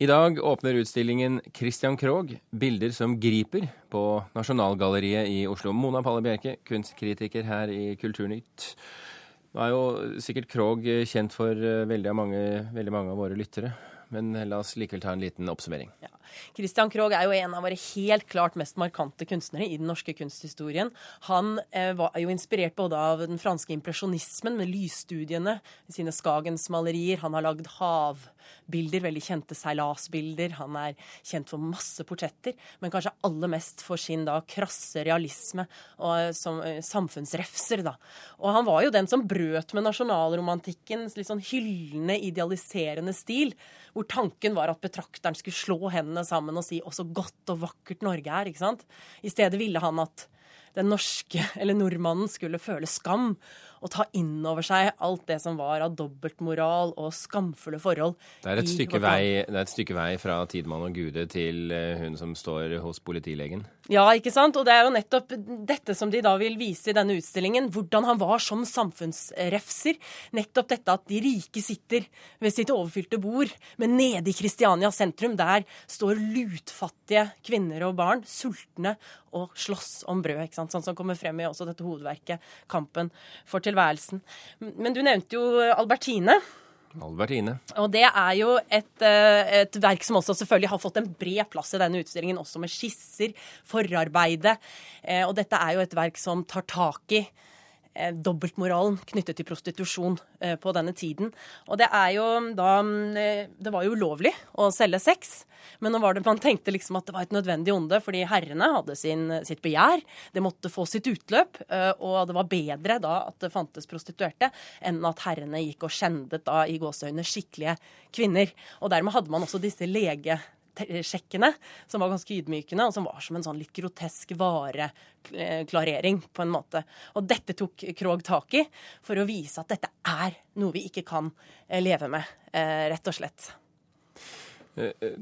I dag åpner utstillingen Christian Krogh, bilder som griper, på Nasjonalgalleriet i Oslo. Mona Palle Bjerke, kunstkritiker her i Kulturnytt. Nå er jo sikkert Krogh kjent for eh, veldig mange, veldig mange av våre lyttere. Men la oss likevel ta en liten oppsummering. Ja. Christian Krogh er jo en av våre helt klart mest markante kunstnere i den norske kunsthistorien. Han eh, var jo inspirert både av den franske impresjonismen med lysstudiene, sine Skagens-malerier. Han har lagd havbilder, veldig kjente seilasbilder. Han er kjent for masse portretter, men kanskje aller mest for sin da krasse realisme og eh, som eh, samfunnsrefser, da. Og han var jo den som brøt med nasjonalromantikkens litt sånn hyllende, idealiserende stil, hvor tanken var at betrakteren skulle slå hendene sammen og si 'å, så godt og vakkert Norge er'. ikke sant? I stedet ville han at den norske, eller nordmannen, skulle føle skam og ta inn over seg alt det som var av dobbeltmoral og skamfulle forhold. Det er vei, det er et stykke vei fra Tidemann og Gude til eh, hun som står hos politilegen. Ja, ikke sant? Og det er jo nettopp dette som de da vil vise i denne utstillingen. Hvordan han var som samfunnsrefser. Nettopp dette at de rike sitter ved sitt overfylte bord, men nede i Kristiania sentrum, der står lutfattige kvinner og barn, sultne, og slåss om brød. ikke sant? Sånn som kommer frem i også dette hovedverket, Kampen for tilværelsen. Men du nevnte jo Albertine. Albertine. Og det er jo et, eh, et, verk som også selvfølgelig har fått en bred plass i denne utstillingen, også med skisser, forarbeide. Eh, og dette er jo et verk som tar tak i dobbeltmoralen knyttet til prostitusjon eh, på denne tiden. Og det er jo da eh, Det var jo ulovlig å selge sex. Men nå var det, man tenkte liksom at det var et nødvendig onde, fordi herrene hadde sin, sitt begjær. Det måtte få sitt utløp. Og det var bedre da at det fantes prostituerte, enn at herrene gikk og skjendet da i gåseøyne skikkelige kvinner. Og dermed hadde man også disse lege sjekkene, som var ganske ydmykende, og som var som en sånn litt grotesk vareklarering, på en måte. Og dette tok Krog tak i for å vise at dette er noe vi ikke kan eh, leve med, eh, rett og slett. Eh,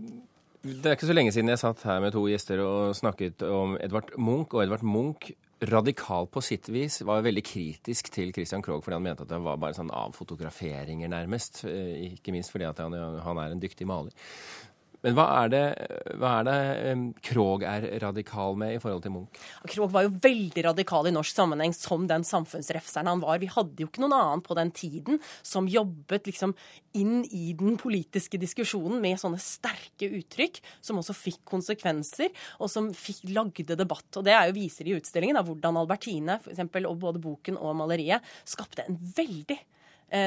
det er ikke så lenge siden jeg satt her med to gjester og snakket om Edvard Munch. Og Edvard Munch, radikal på sitt vis, var veldig kritisk til Christian Krogh fordi han mente at det var bare sånn avfotograferinger, nærmest. Ikke minst fordi han, han er en dyktig maler. Men hva er det, hva er det Krog er radikal med i forhold til Munch? Krog var jo veldig radikal i norsk sammenheng som den samfunnsrefseren han var. Vi hadde jo ikke noen annen på den tiden som jobbet liksom inn i den politiske diskusjonen med sånne sterke uttrykk, som også fikk konsekvenser, og som fikk, lagde debatt. Og det er jo viser i utstillingen da, hvordan Albertine, for eksempel, og både boken og maleriet, skapte en veldig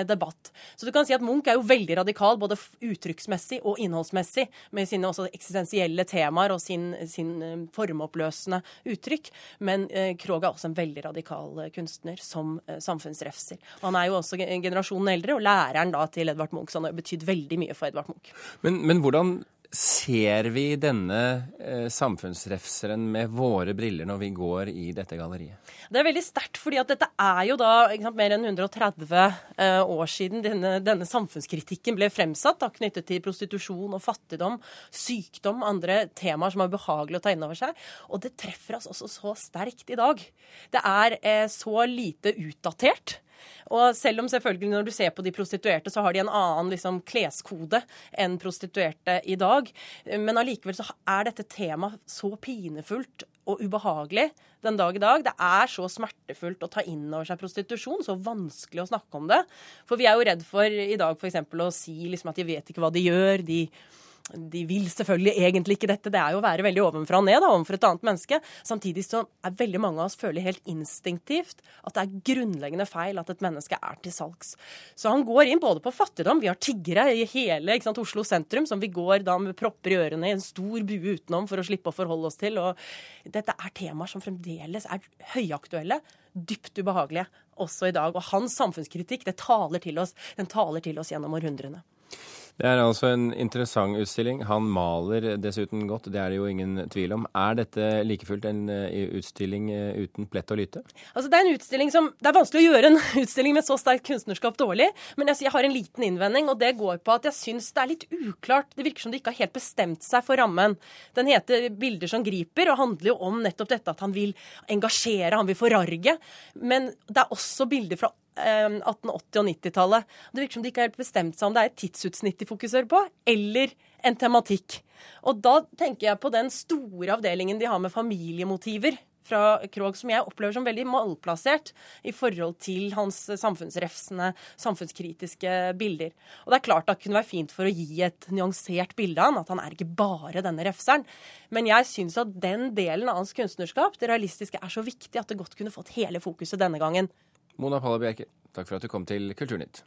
debatt. Så du kan si at Munch er jo veldig radikal, både uttrykksmessig og innholdsmessig, med sine også eksistensielle temaer og sin, sin eh, formoppløsende uttrykk. Men eh, Krogh er også en veldig radikal eh, kunstner som eh, samfunnsrefser. Han er jo også generasjonen eldre, og læreren da til Edvard Munch, så han har betydd veldig mye for Edvard Munch. Men, men hvordan Ser vi denne eh, samfunnsrefseren med våre briller når vi går i dette galleriet? Det er veldig sterkt, fordi at dette er jo da sant, mer enn 130 eh, år siden denne, denne, samfunnskritikken ble fremsatt, da, knyttet til prostitusjon og fattigdom, sykdom, andre temaer som er behagelige å ta inn over seg. Og det treffer oss også så sterkt i dag. Det er eh, så lite utdatert. Og selv om selvfølgelig når du ser på de prostituerte, så har de en annen liksom, kleskode enn prostituerte i dag. Men allikevel så er dette temaet så pinefullt og ubehagelig den dag i dag. Det er så smertefullt å ta inn over seg prostitusjon, så vanskelig å snakke om det. For vi er jo redd for i dag f.eks. å si liksom, at de vet ikke hva de gjør. de de vil selvfølgelig egentlig ikke dette. Det er jo å være veldig ovenfra og ned da, overfor et annet menneske. Samtidig så er veldig mange av oss føler helt instinktivt at det er grunnleggende feil at et menneske er til salgs. Så han går inn både på fattigdom. Vi har tiggere i hele sant, Oslo sentrum som vi går da med propper i ørene i en stor bue utenom for å slippe å forholde oss til. Og dette er temaer som fremdeles er høyaktuelle, dypt ubehagelige også i dag. Og hans samfunnskritikk det taler til oss. Den taler til oss gjennom århundrene. Det er altså en interessant utstilling. Han maler dessuten godt, det er det jo ingen tvil om. Er dette like fullt en eh, utstilling eh, uten plett og lyte? Altså, det er en utstilling som Det er vanskelig å gjøre en utstilling med så sterkt kunstnerskap dårlig, men jeg, jeg, har en liten innvending, og det går på at jeg syns det er litt uklart. Det virker som de ikke har helt bestemt seg for rammen. Den heter 'Bilder som griper', og handler jo om nettopp dette at han vil engasjere, han vil forarge. Men det er også bilder fra 1880- og 90-tallet. Det virker som de ikke har helt bestemt seg om det er et tidsutsnitt de fokuserer på, eller en tematikk. Og da tenker jeg på den store avdelingen de har med familiemotiver fra Krog som jeg opplever som veldig malplassert i forhold til hans samfunnsrefsende, samfunnskritiske bilder. Og det er klart det kunne være fint for å gi et nyansert bilde av han, at han er ikke bare denne refseren. Men jeg syns at den delen av hans kunstnerskap, det realistiske, er så viktig at det godt kunne fått hele fokuset denne gangen. Mona Palle Bjerke, takk for at du kom til Kulturnytt.